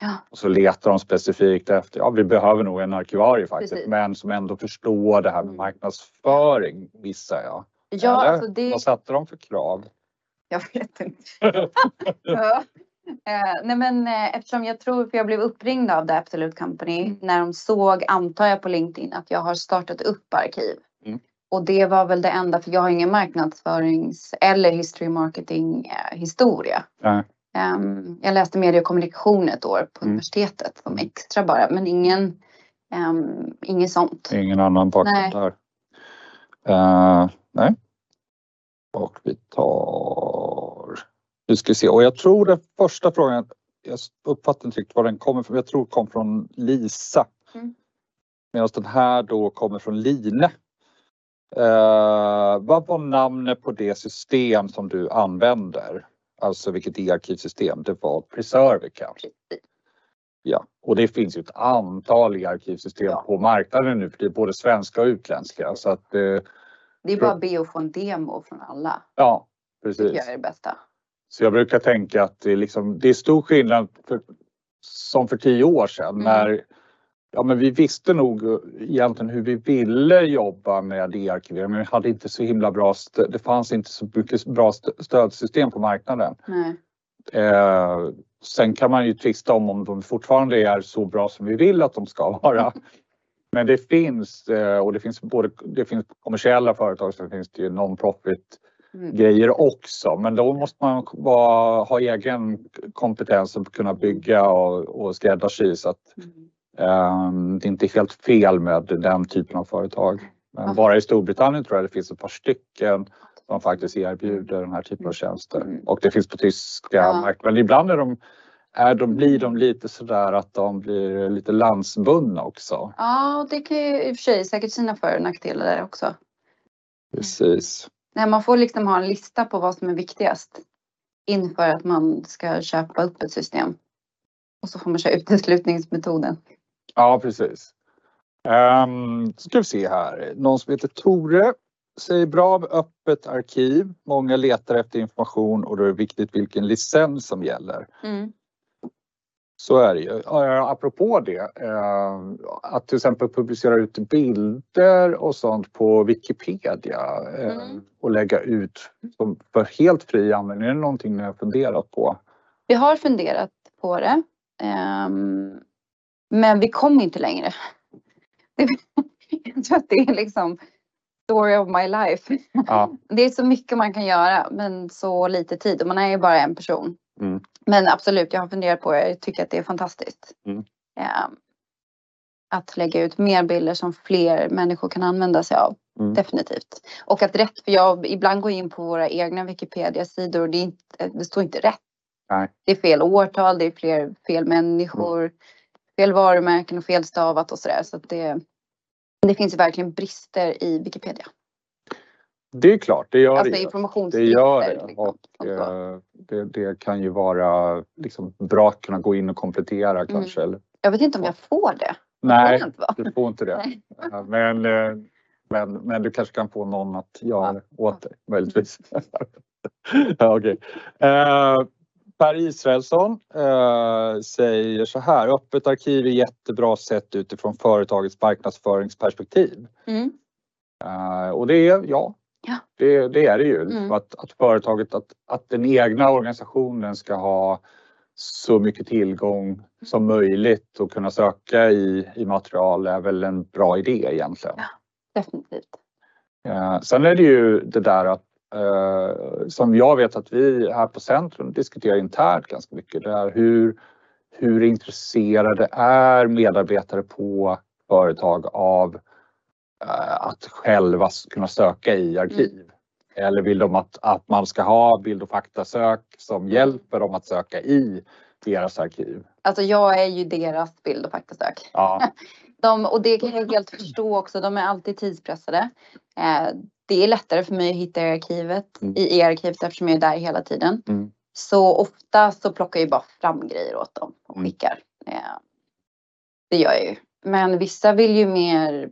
Ja. Och så letar de specifikt efter, ja vi behöver nog en arkivarie faktiskt, Precis. men som ändå förstår det här med Mm. marknadsföring, gissar jag. Ja, Eller? alltså det, Vad satte de för krav? jag vet inte. ja. Eh, nej men eh, eftersom jag tror, för jag blev uppringd av The Absolute Company när de såg, antar jag på LinkedIn, att jag har startat upp arkiv. Mm. Och det var väl det enda, för jag har ingen marknadsförings eller history marketing eh, historia. Nej. Ehm, jag läste medie och kommunikation ett år på Mm. universitetet som extra bara, men ingen, um, inget sånt. Ingen annan bakgrund där. Eh, nej. Och vi tar... Nu ska vi se. Och jag tror den första frågan, jag uppfattar inte riktigt var den kommer från. Jag tror kom från Lisa. Mm. Medan den här då kommer från Line. Eh, vad var namnet på det system som du använder? Alltså vilket e-arkivsystem? Det var Preservica. Ja, och det finns ju ett antal e-arkivsystem Ja. på marknaden nu för det är både svenska och utländska. Så att, eh, Det är bara att be att få en demo från alla. ja, Det tycker jag precis. är det bästa. Så jag brukar tänka att det är, liksom, det är stor skillnad för, som för tio år sedan Mm. när ja, men vi visste nog egentligen hur vi ville jobba med e-arkivering men vi hade inte så himla bra. Det fanns inte så mycket bra stö- stödsystem på marknaden. Eh, sen kan man ju tvista om om de fortfarande är så bra som vi vill att de ska vara. Men det finns eh, och det finns både det finns kommersiella företag så finns det ju non-profit Mm. grejer också. Men då måste man vara, ha egen kompetens att kunna bygga och, och skräddarsy så att Mm. Eh, det är inte helt fel med den typen av företag. Men bara i Storbritannien tror jag det finns ett par stycken som faktiskt erbjuder den här typen av tjänster. Mm. Och det finns på tyska Ja. marknaden. Men ibland är de, är de, blir de lite sådär att de blir lite landsbundna också. Ja, det kan ju i och för sig säkert sina för och nackdelar där också. Precis. Nej, man får liksom ha en lista på vad som är viktigast inför att man ska köpa upp ett system. Och så får man köra uteslutningsmetoden. Ja, precis. Um, ska vi se här. Någon som heter Tore säger bra med öppet arkiv. Många letar efter information och då är det viktigt vilken licens som gäller. Mm. Så är det ju. Apropå det, eh, att till exempel publicera ut bilder och sånt på Wikipedia eh, Mm. och lägga ut för helt fri användning. Är det någonting ni har funderat på? Vi har funderat på det. Men vi kom inte längre. Det, jag tror att det är liksom story of my life. Ja. Det är så mycket man kan göra men så lite tid och man är ju bara en person. Mm. Men absolut, jag har funderat på det. Jag tycker att det är fantastiskt. Mm. Ehm, att lägga ut mer bilder som fler människor kan använda sig av. Mm. Definitivt. Och att rätt, för jag ibland går in på våra egna Wikipedia-sidor och det, inte, det står inte rätt. Nej. Det är fel årtal, det är fler, fel människor, fel varumärken och felstavat och sådär. Så att det, det finns ju verkligen brister i Wikipedia. Det är klart, det gör Alltså det. Det gör det liksom, och så. eh, det, det kan ju vara liksom bra att kunna gå in och komplettera Mm. kanske. Eller, Jag vet inte om jag får det. nej, Får du får inte det. Men, eh, men, men du kanske kan få någon att göra det åt dig möjligtvis. ja, okej. Eh, Per Israelsson eh, säger så här, öppet arkiv är jättebra sett utifrån företagets marknadsföringsperspektiv. Mm. Eh, och det är, ja, Ja. Det, det är det ju. Mm. Att, att företaget, att, att den egna organisationen ska ha så mycket tillgång som möjligt och kunna söka i, i material är väl en bra idé egentligen. Definitivt. Eh, sen är det ju det där att eh, som jag vet att vi här på Centrum diskuterar internt ganska mycket. Det är hur, hur intresserade är medarbetare på företag av eh, att själva kunna söka i arkiv? Eller vill de att, att man ska ha bild och faktasök som hjälper dem att söka i deras arkiv? Alltså jag är ju deras bild och faktasök. Ja, De, och det kan jag helt förstå också. De är alltid tidspressade. Det är lättare för mig att hitta i arkivet, Mm. i e-arkivet eftersom jag är där hela tiden. Mm. Så ofta så plockar jag bara fram grejer åt dem och Mm. skickar. Eh, det gör jag ju. Men vissa vill ju mer,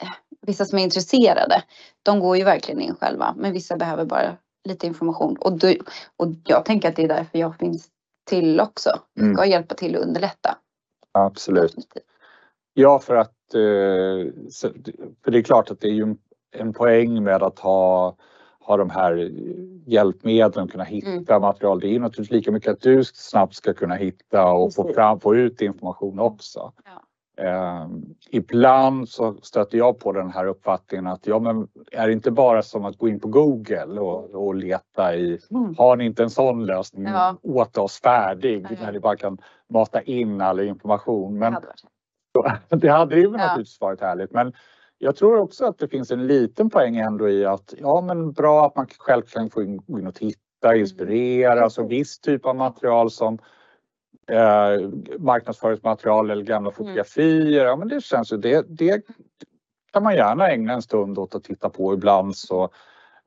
eh, vissa som är intresserade, de går ju verkligen in själva. Men vissa behöver bara lite information. Och, du, och jag tänker att det är därför jag finns till också. Vi Mm. ska hjälpa till att underlätta. Absolut. Ja, för att eh, för det är klart att det är ju en- poäng med att ha, ha de här hjälpmedlen, kunna hitta material. Det är naturligtvis lika mycket att du snabbt ska kunna hitta och få, fram, få ut information också. Ja. Eh, ibland så stöter jag på den här uppfattningen att ja, men är det inte bara som att gå in på Google och, och leta i Mm. har ni inte en sån lösning Ja. åt oss färdig Ja. när ni bara kan mata in all information. Det Men hade varit. det hade ju Ja. naturligtvis varit härligt. Men jag tror också att det finns en liten poäng ändå i att ja, men bra att man själv kan få in, gå in och titta, inspirera, alltså viss typ av material som eh, marknadsföringsmaterial eller gamla fotografier. Ja, men det känns ju det, det kan man gärna ägna en stund åt att titta på. Ibland så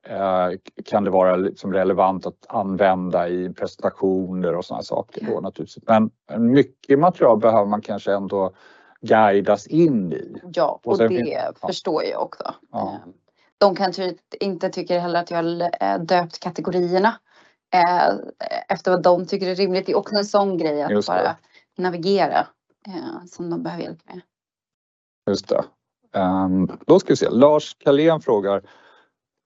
eh, kan det vara liksom relevant att använda i presentationer och sådana saker då naturligtvis. Men mycket material behöver man kanske ändå guidas in i. Ja, Och och, det finns- förstår jag också. Ja. Eh, De kanske inte tycker heller att jag har eh, döpt kategorierna eh, efter vad de tycker är rimligt. Det är också en sån grej att Just det. bara navigera eh, som de behöver hjälp med. Just det. Ehm, då ska vi se. Lars Kalén frågar.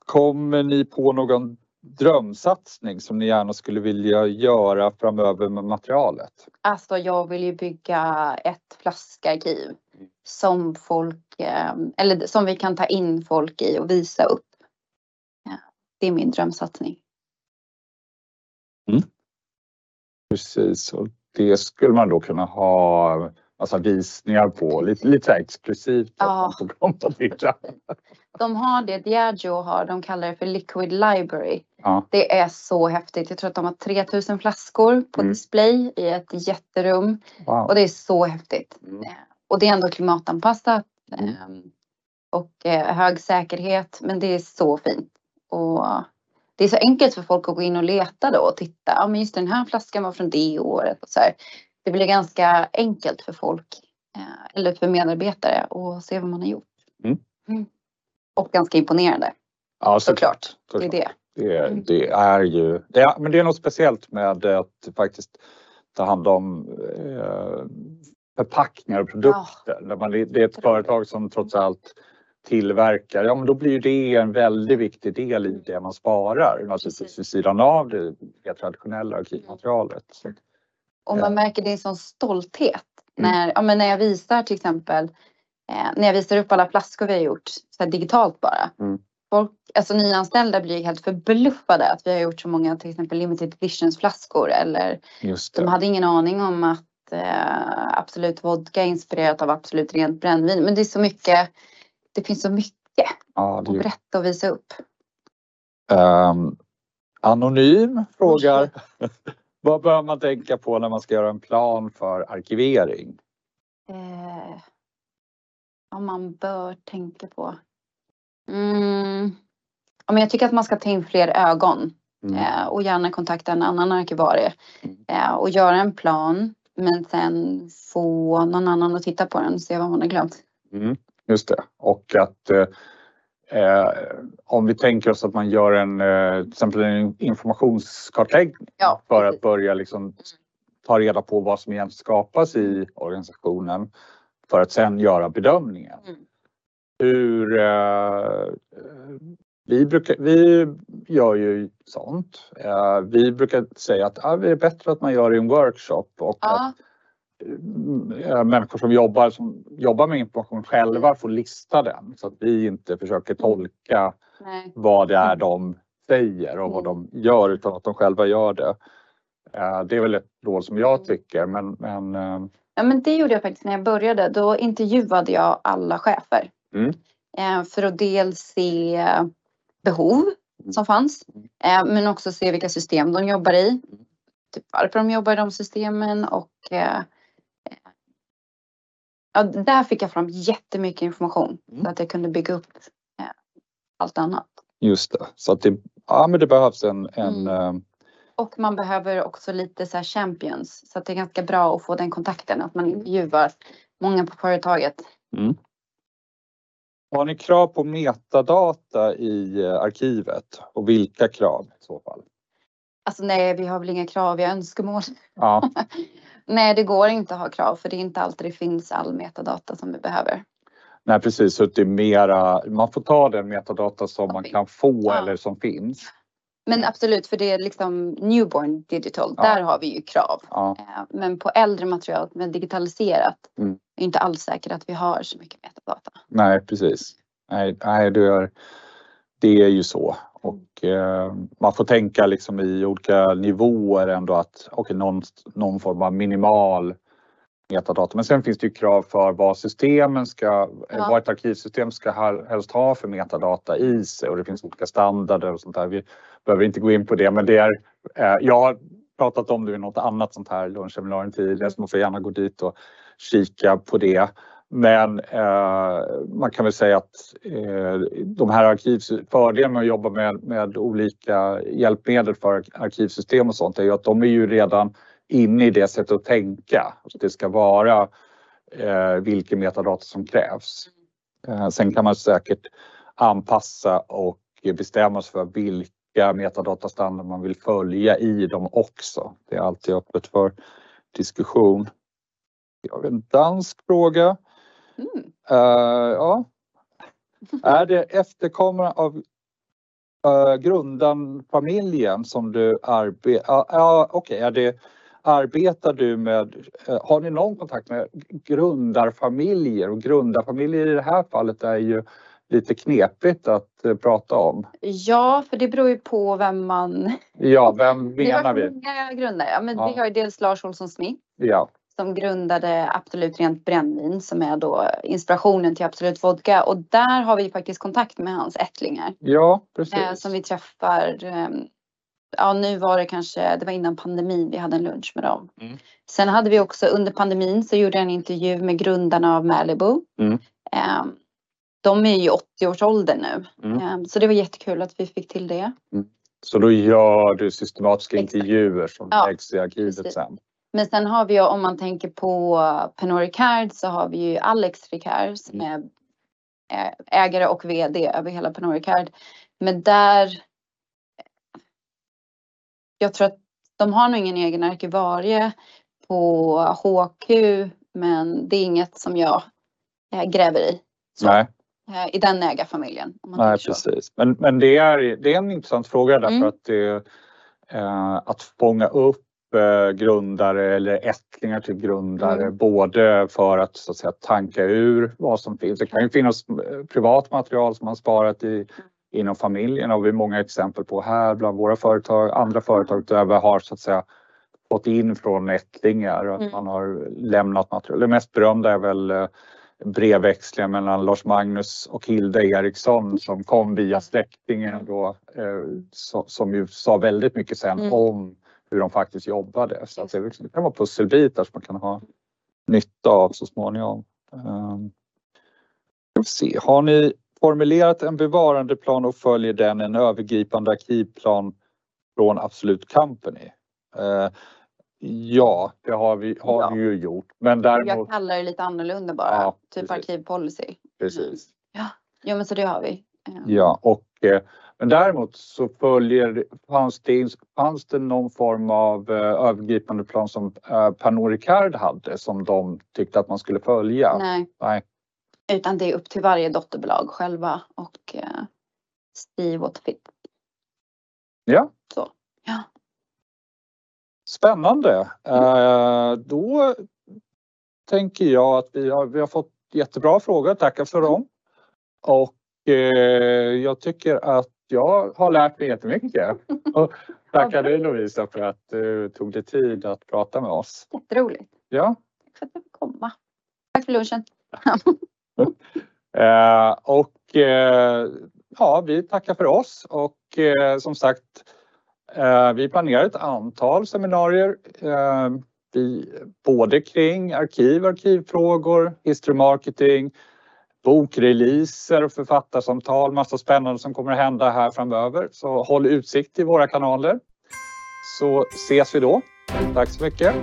Kommer ni på någon drömsatsning som ni gärna skulle vilja göra framöver med materialet? Alltså jag vill ju bygga ett flaskarkiv som folk, eh, eller som vi kan ta in folk i och visa upp. Ja, det är min drömsatsning. Precis, och det skulle man då kunna ha massa visningar på, lite, lite så här exklusivt. Ja. De har det, Diageo har, de kallar det för Liquid Library. Ja. Det är så häftigt. Jag tror att de har 3000 flaskor på Mm. display i ett jätterum. Wow. Och det är så häftigt. Mm. Och det är ändå klimatanpassat. Mm. eh, Och eh, hög säkerhet. Men det är så fint. Och det är så enkelt för folk att gå in och leta då och titta. Ja men just den här flaskan var från det året. Och så här. Det blir ganska enkelt för folk. eh, Eller för medarbetare att se vad man har gjort. Mm. Mm. Och ganska imponerande ja, såklart. Det är det. Det, är- Mm. det är ju, det är, men det är något speciellt med att faktiskt ta hand om eh, förpackningar och produkter. När man, det är ett företag som trots allt tillverkar, ja men då blir det en väldigt viktig del i det man sparar naturligtvis vid sidan av det mer traditionella arkivmaterialet. Och man märker det är en sån stolthet. Mm. När, ja, men när jag visar till exempel, eh, när jag visar upp alla flaskor vi har gjort så digitalt bara. Mm. Folk, alltså nyanställda blir helt förbluffade att vi har gjort så många till exempel limited editions flaskor eller de hade ingen aning om att eh, Absolut Vodka är inspirerat av Absolut Rent Brännvin. Men det är så mycket, det finns så mycket Ja, det att berätta och visa upp. Ehm, anonym frågar. Vad bör man tänka på när man ska göra en plan för arkivering? Eh, om man bör tänka på. Mm. Ja, men jag tycker att man ska ta in fler ögon Mm. eh, och gärna kontakta en annan arkivarie Mm. eh, och göra en plan. Men sen få någon annan att titta på den och se vad man har glömt. Mm, just det. Och att eh, om vi tänker oss att man gör en, eh, till exempel en informationskartläggning Ja, för att börja liksom ta reda på vad som egentligen skapas i organisationen för att sen göra bedömningen. Mm. Hur eh, vi, brukar, vi gör ju sånt. Eh, vi brukar säga att ah, det är bättre att man gör det i en workshop och att Ja, eh, människor som jobbar, som jobbar med information själva får lista den så att vi inte försöker tolka nej. vad det är de säger och vad de gör utan att de själva gör det. Eh, Det är väl ett råd som jag tycker men, men eh, Ja, men det gjorde jag faktiskt när jag började. Då intervjuade jag alla chefer. Mm. Eh, för att dels se behov Mm. som fanns. Men också se vilka system de jobbar i. Typ varför de jobbar i de systemen och ja, där fick jag fram jättemycket information. Mm. Så att jag kunde bygga upp eh, allt annat. just det. Så att det, ja, men det behövs en, en Mm. eh, Och man behöver också lite så här champions. Så att det är ganska bra att få den kontakten. Att man intervjuar många på företaget. mm. Har ni krav på metadata i eh, arkivet och vilka krav i så fall? Alltså nej, vi har väl inga krav, vi har önskemål. Ja, nej, det går inte att ha krav för det är inte alltid det finns all metadata som vi behöver. nej precis. Så det är mera, man får ta den metadata som Som man finns. kan få Ja. eller som finns. Men absolut, för det är liksom newborn digital, Ja. där har vi ju krav. Ja, Eh, Men på äldre material med digitaliserat Mm. är inte alls säkert att vi har så mycket metadata. nej precis. Nej, nej det, är, det är ju så. Och eh, man får tänka liksom i olika nivåer ändå att okej, någon, någon form av minimal metadata. Men sen finns det ju krav för vad systemen ska, Ja. vad ett arkivsystem ska helst ha för metadata i sig och det finns olika standarder och sånt där. Vi behöver inte gå in på det men det är, eh, jag har pratat om det vid något annat sånt här lunchseminarium tidigare så man får gärna gå dit och kika på det. Men eh, man kan väl säga att eh, de här arkivs, fördelen med att jobba med, med olika hjälpmedel för arkivsystem och sånt är ju att de är ju redan inne i det sättet att tänka. Att det ska vara eh, vilken metadata som krävs. Eh, sen kan man säkert anpassa och bestämma sig för vilka metadatastandarder man vill följa i dem också. Det är alltid öppet för diskussion. Jag har en dansk fråga. Mm. Eh, ja. Är det efterkommande av uh, grundarfamiljen som du arbetar... Ja, ja, okej. Det Arbetar du med... eh, har ni någon kontakt med grundarfamiljer? Och grundarfamiljer i det här fallet är ju lite knepigt att eh, prata om. Ja, för det beror ju på vem man... Ja, vem Vi har menar vi? många grundare. Ja, men Ja. Vi har ju dels Lars Olsson Smith Ja, som grundade Absolut Rent Brännvin som är då inspirationen till Absolut Vodka och där har vi faktiskt kontakt med hans ättlingar ja eh, precis. som vi träffar. Eh, ja, nu var det kanske, det var innan pandemin vi hade en lunch med dem. Mm. Sen hade vi också under pandemin så gjorde jag en intervju med grundarna av Malibu. Mm. Eh, de är ju 80-årsåldern nu Mm. eh, så det var jättekul att vi fick till det. Så då gör du systematiska Exakt. intervjuer som Ja, läggs i arkivet precis. sen. Men sen har vi ju, om man tänker på Pernod Ricard så har vi ju Alex Ricard som är ä- ägare och VD över hela Pernod Ricard. Men där. Jag tror att de har nog ingen egen arkivarie på HQ, men det är inget som jag eh, gräver i. Så, Nej. eh, I den ägarfamiljen. Nej, precis. Men, men det, är, det är en intressant fråga därför Mm. att det, eh, att fånga upp eh, grundare eller ättlingar till grundare Mm. både för att, så att säga, tanka ur vad som finns. Det kan ju finnas eh, privat material som man sparat i, inom familjen och vi har många exempel på här bland våra företag. Andra företag där har så att säga fått in från ättlingar och att Mm. man har lämnat material. Det mest berömda är väl eh, brevväxlingen mellan Lars Magnus och Hilda Eriksson som kom via släktingen då, eh, so- som ju sa väldigt mycket sen Mm. om hur de faktiskt jobbade. Så att det, liksom- det kan vara pusselbitar som man kan ha nytta av så småningom. Um, ska se. Har ni formulerat en bevarandeplan och följer den en övergripande arkivplan från Absolut Company? Eh, ja, det har vi, har Ja. vi ju gjort. Men däremot, Jag kallar det lite annorlunda bara. Ja, typ precis. arkivpolicy. precis. Jo men så det har vi. Eh, Ja, och eh, men däremot så följer, fanns det, fanns det någon form av eh, övergripande plan som eh, Pernod Ricard hade som de tyckte att man skulle följa? Nej. Nej. Utan det är upp till varje dotterbolag själva och eh, see what fit. Ja. Så. Ja. Spännande. Eh, då tänker jag att vi har, vi har fått jättebra frågor. Tackar för dem. Och eh, jag tycker att jag har lärt mig jättemycket. Och tackar dig Lovisa för att du tog dig tid att prata med oss. Jätteroligt. Ja. Tack för att jag fick komma. Tack för lunchen. Eh, och eh, ja, vi tackar för oss och eh, som sagt, eh, vi planerar ett antal seminarier. Eh, vi, både kring arkiv, arkivfrågor, history marketing, bokreleaser och författarsamtal, massa spännande som kommer att hända här framöver. Så håll utsikt i våra kanaler så ses vi då. Tack så mycket.